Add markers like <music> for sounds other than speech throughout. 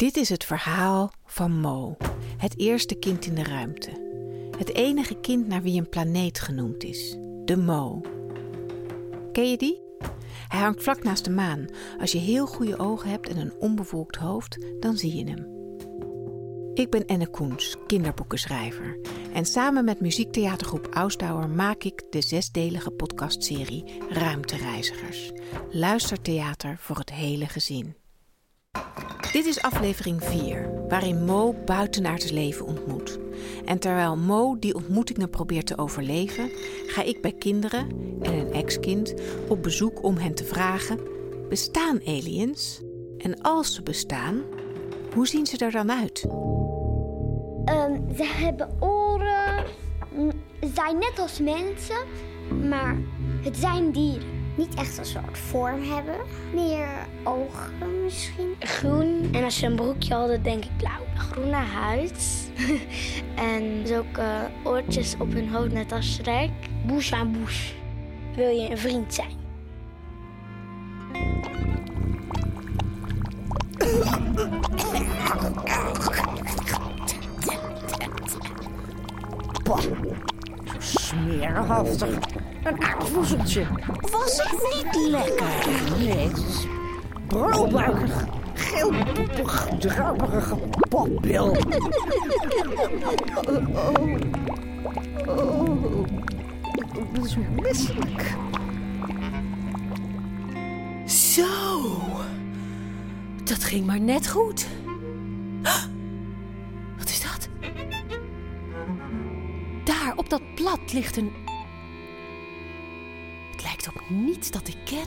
Dit is het verhaal van Mo, het eerste kind in de ruimte. Het enige kind naar wie een planeet genoemd is, de Mo. Ken je die? Hij hangt vlak naast de maan. Als je heel goede ogen hebt en een onbevolkt hoofd, dan zie je hem. Ik ben Enne Koens, kinderboekenschrijver. En samen met muziektheatergroep Ausdauer maak ik de zesdelige podcastserie Ruimtereizigers. Luistertheater voor het hele gezin. Dit is aflevering 4, waarin Mo buitenaards leven ontmoet. En terwijl Mo die ontmoetingen probeert te overleven, ga ik bij kinderen en een ex-kind op bezoek om hen te vragen: bestaan aliens? En als ze bestaan, hoe zien ze er dan uit? Ehm, ze hebben oren, zijn net als mensen, maar het zijn dieren. Niet echt een soort vorm hebben, meer ogen misschien. Groen. En als ze een broekje hadden, denk ik blauw. Groene huid. <laughs> en zulke oortjes op hun hoofd, net als Shrek. Bush aan bush. Wil je een vriend zijn? <coughs> Smerenhaftig. Een aardvoezeltje. Was het niet lekker? Nee, het is broodbuikig, geelpoepig, druiperige popbil. <laughs> Oh, oh, oh. Dat is misselijk. Zo. Dat ging maar net goed. Plat ligt een. Het lijkt op niets dat ik ken.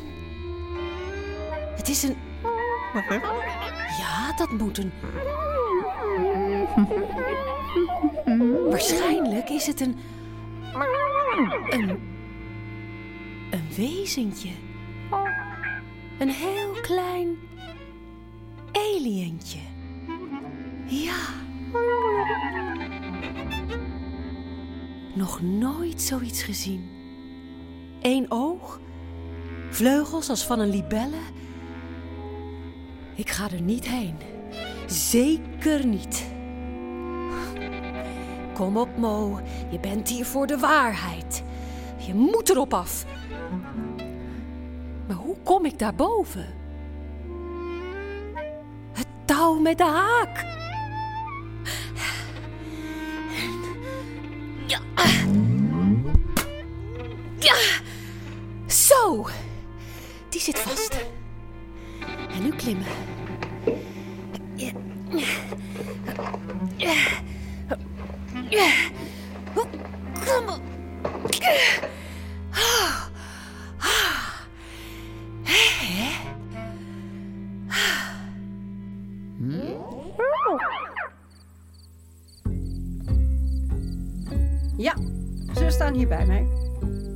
Het is een. Ja, dat moet een. Waarschijnlijk is het een. Een. Een wezentje. Een heel klein alientje. Ja. Nog nooit zoiets gezien. Eén oog, vleugels als van een libelle. Ik ga er niet heen. Zeker niet. Kom op, Mo. Je bent hier voor de waarheid. Je moet erop af. Maar hoe kom ik daarboven? Het touw met de haak. Zo. Die zit vast. En nu klimmen. Kom op. Ja, ze staan hier bij mij.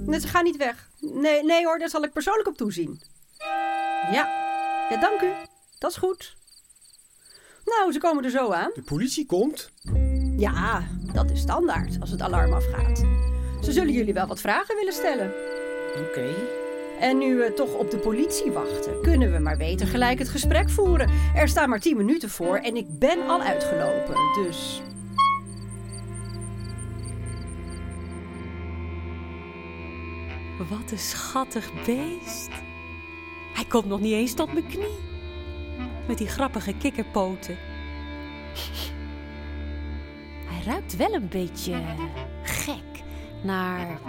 Nee, ze gaan niet weg. Nee, nee hoor, daar zal ik persoonlijk op toezien. Ja, ja dank u. Dat is goed. Nou, ze komen er zo aan. De politie komt? Ja, dat is standaard als het alarm afgaat. Ze zullen jullie wel wat vragen willen stellen. Oké. En nu we toch op de politie wachten, kunnen we maar beter gelijk het gesprek voeren. Er staan maar tien minuten voor en ik ben al uitgelopen, dus... Wat een schattig beest. Hij komt nog niet eens tot mijn knie. Met die grappige kikkerpoten. Hij ruikt wel een beetje gek naar.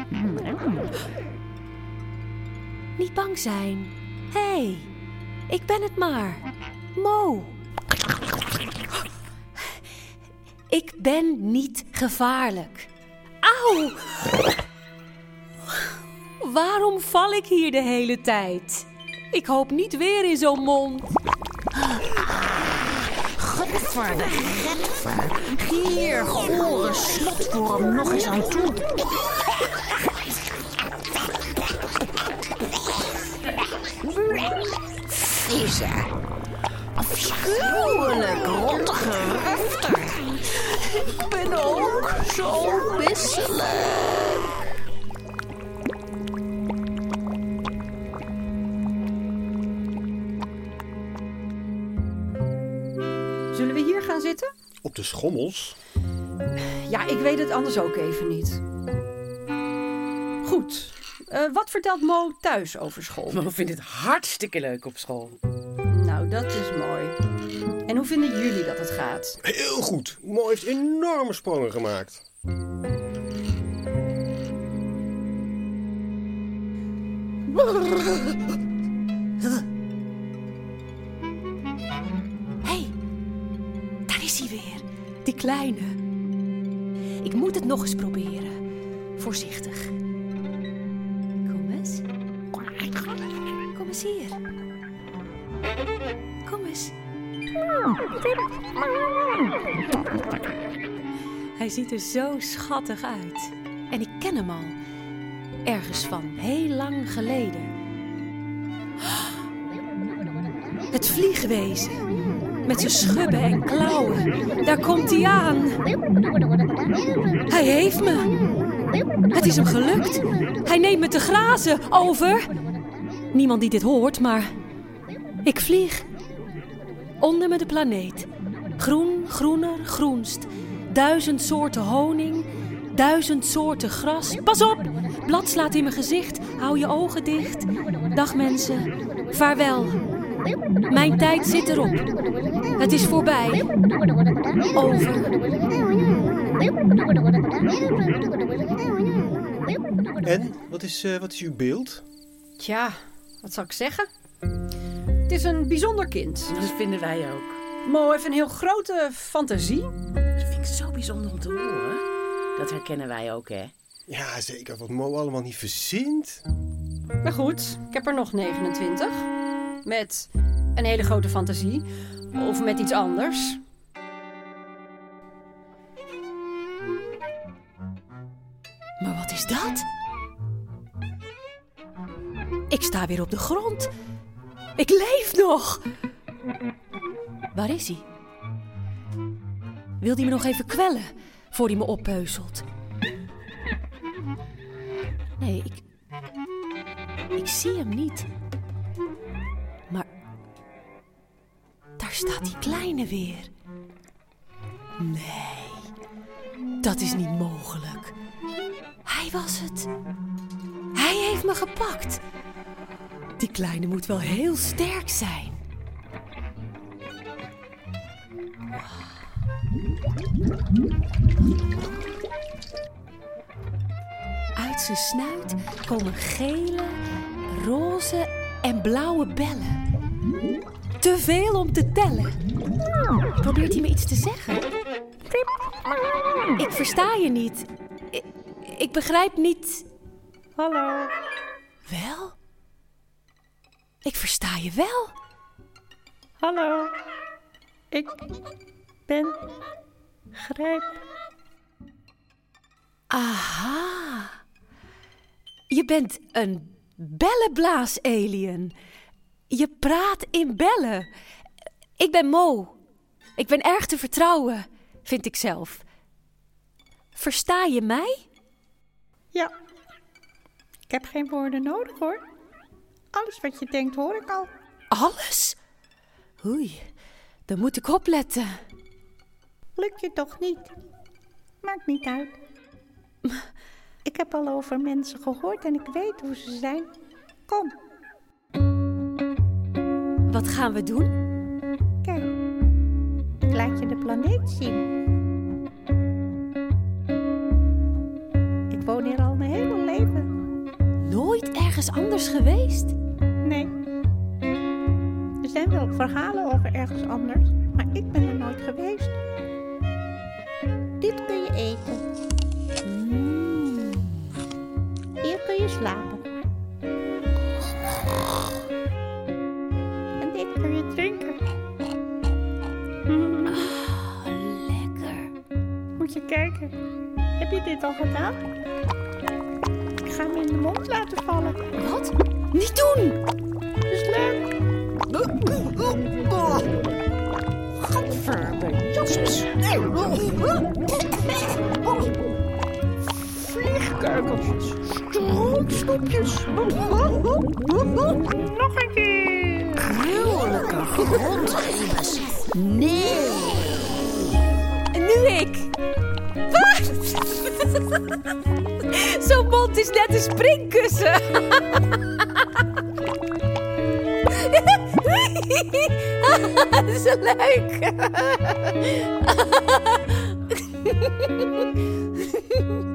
Niet bang zijn. Hé, hey, ik ben het maar. Mo. Ik ben niet gevaarlijk. Auw! Waarom val ik hier de hele tijd? Ik hoop niet weer in zo'n mond. Godver de getver. Hier, gore slotworm, nog eens aan toe. Vieze. Afschuwelijk rottige. Ik ben ook zo misselijk. Op de schommels? Ja, ik weet het anders ook even niet. Goed. Eh, wat vertelt Mo thuis over school? Mo vindt het hartstikke leuk op school. Nou, dat is mooi. En hoe vinden jullie dat het gaat? Heel goed. Mo heeft enorme sprongen gemaakt. <laughs> kleine. Ik moet het nog eens proberen. Voorzichtig. Kom eens. Kom eens hier. Kom eens. Hij ziet er zo schattig uit. En ik ken hem al. Ergens van heel lang geleden. Het vliegwezen. Met zijn schubben en klauwen. Daar komt hij aan. Hij heeft me. Het is hem gelukt. Hij neemt me te grazen. Over. Niemand die dit hoort, maar ik vlieg. Onder me de planeet. Groen, groener, groenst. Duizend soorten honing. Duizend soorten gras. Pas op! Blad slaat in mijn gezicht. Hou je ogen dicht. Dag mensen. Vaarwel. Mijn tijd zit erop. Het is voorbij. Over. En, wat is, eh, wat is uw beeld? Tja, wat zal ik zeggen? Het is een bijzonder kind. Dat vinden wij ook. Mo heeft een heel grote fantasie. Dat vind ik zo bijzonder om te horen. Dat herkennen wij ook, hè? Ja, zeker. Wat Mo allemaal niet verzint. Maar goed, ik heb er nog 29. Met een hele grote fantasie. Of met iets anders. Maar wat is dat? Ik sta weer op de grond. Ik leef nog. Waar is hij? Wil hij me nog even kwellen voor hij me oppeuzelt? Nee, ik. Ik zie hem niet. Die kleine weer. Nee, dat is niet mogelijk. Hij was het. Hij heeft me gepakt. Die kleine moet wel heel sterk zijn. Uit zijn snuit komen gele, roze en blauwe bellen. Te veel om te tellen. Probeert hij me iets te zeggen? Ik versta je niet. Ik, ik begrijp niet. Hallo. Wel? Ik versta je wel. Hallo. Ik ben Grijp. Aha. Je bent een bellenblaas-alien. Je praat in bellen. Ik ben Mo. Ik ben erg te vertrouwen, vind ik zelf. Versta je mij? Ja. Ik heb geen woorden nodig hoor. Alles wat je denkt hoor ik al. Alles? Oei, dan moet ik opletten. Lukt je toch niet? Maakt niet uit. Ik heb al over mensen gehoord en ik weet hoe ze zijn. Kom, Wat gaan we doen? kijk. Ik laat je de planeet zien. Ik woon hier al mijn hele leven. Nooit ergens anders geweest? Nee. Er zijn wel verhalen over ergens anders, maar ik ben er nooit geweest. Dit kun je eten. Mm. Hier kun je slapen. Kun je drinken. Mm, Ah, lekker. Moet je kijken. Heb je dit al gedaan? Ik ga hem in de mond laten vallen. Wat? Niet doen! Is leuk. Gadverbe, jasses. Vliegkuikeltjes. Stroomsnoepjes. Nog een keer. Rondgevers. Nee. En nu ik. <laughs> Zo'n mond is net een springkussen. <laughs> Dat is leuk. <laughs>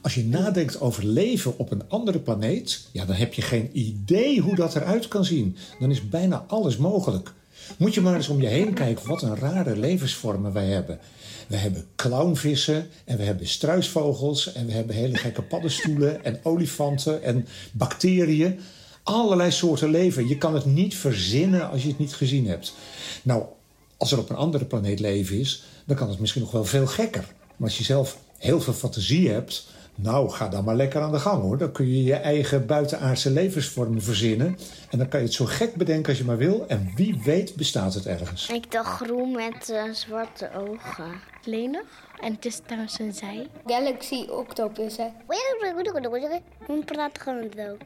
Als je nadenkt over leven op een andere planeet, ja, dan heb je geen idee hoe dat eruit kan zien. Dan is bijna alles mogelijk. Moet je maar eens om je heen kijken wat een rare levensvormen wij hebben. We hebben clownvissen en we hebben struisvogels en we hebben hele gekke paddenstoelen en olifanten en bacteriën. Allerlei soorten leven. Je kan het niet verzinnen als je het niet gezien hebt. Nou, als er op een andere planeet leven is, dan kan het misschien nog wel veel gekker. Maar als je zelf heel veel fantasie hebt, nou, ga dan maar lekker aan de gang hoor. Dan kun je je eigen buitenaardse levensvormen verzinnen. En dan kan je het zo gek bedenken als je maar wil. En wie weet bestaat het ergens. Ik dacht groen met eh, zwarte ogen. Lenig. En het is trouwens een zij. Galaxy octopus, hè? Hoe praat gewoon zo?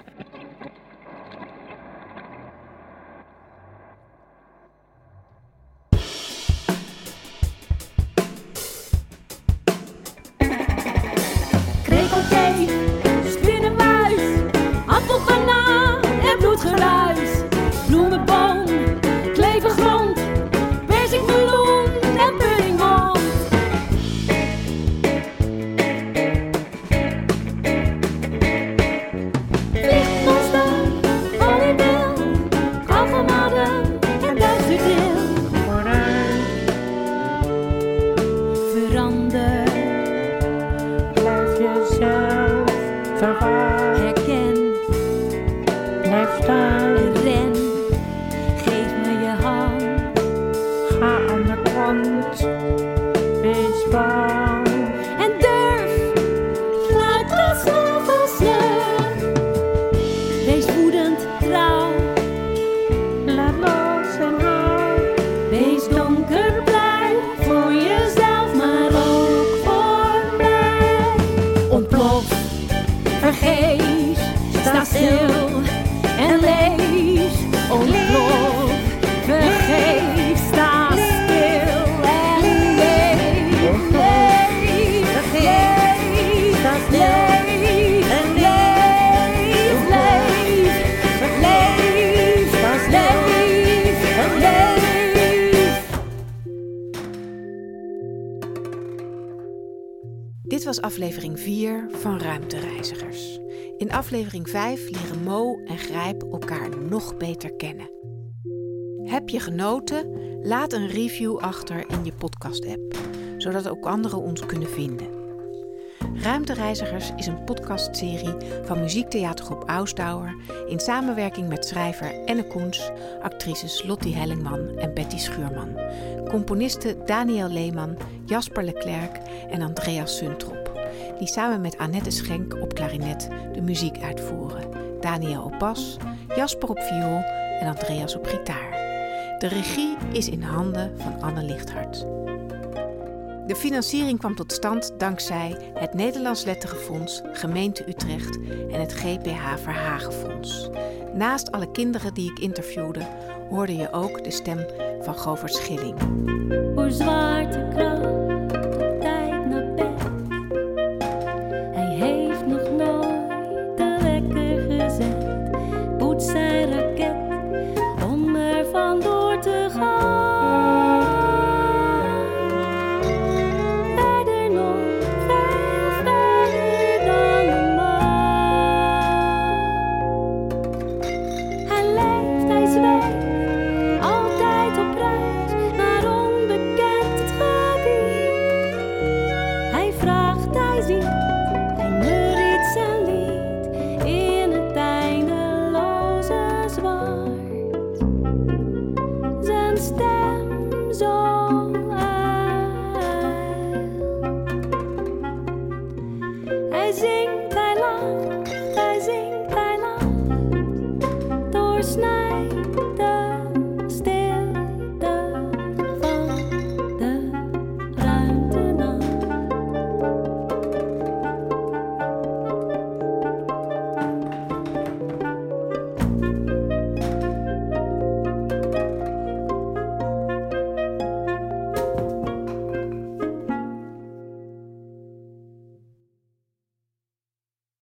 Krekeltje, spinnenmuis, appelbanaan en bloedgeruis. Bloemenboom, klevergrond, perzikmeloen en puddingbom. Vliegmonster, volleybal, kalvermadden en duizendeel. Verander. survive. Aflevering 4 van Ruimtereizigers. In aflevering 5 leren Mo en Grijp elkaar nog beter kennen. Heb je genoten? Laat een review achter in je podcast-app, zodat ook anderen ons kunnen vinden. Ruimtereizigers is een podcastserie van muziektheatergroep Ausdauer in samenwerking met schrijver Enne Koens, actrices Lottie Hellingman en Betty Schuurman, componisten Daniel Leeman, Jasper Leclerc en Andreas Suntrop, die samen met Annette Schenk op klarinet de muziek uitvoeren, Daniel op bas, Jasper op viool en Andreas op gitaar. De regie is in handen van Anne Lichthart. De financiering kwam tot stand dankzij het Nederlands Letterenfonds, Gemeente Utrecht en het GPH Verhagenfonds. Naast alle kinderen die ik interviewde, hoorde je ook de stem van Govert Schilling. Zwaartekracht de zingt, hij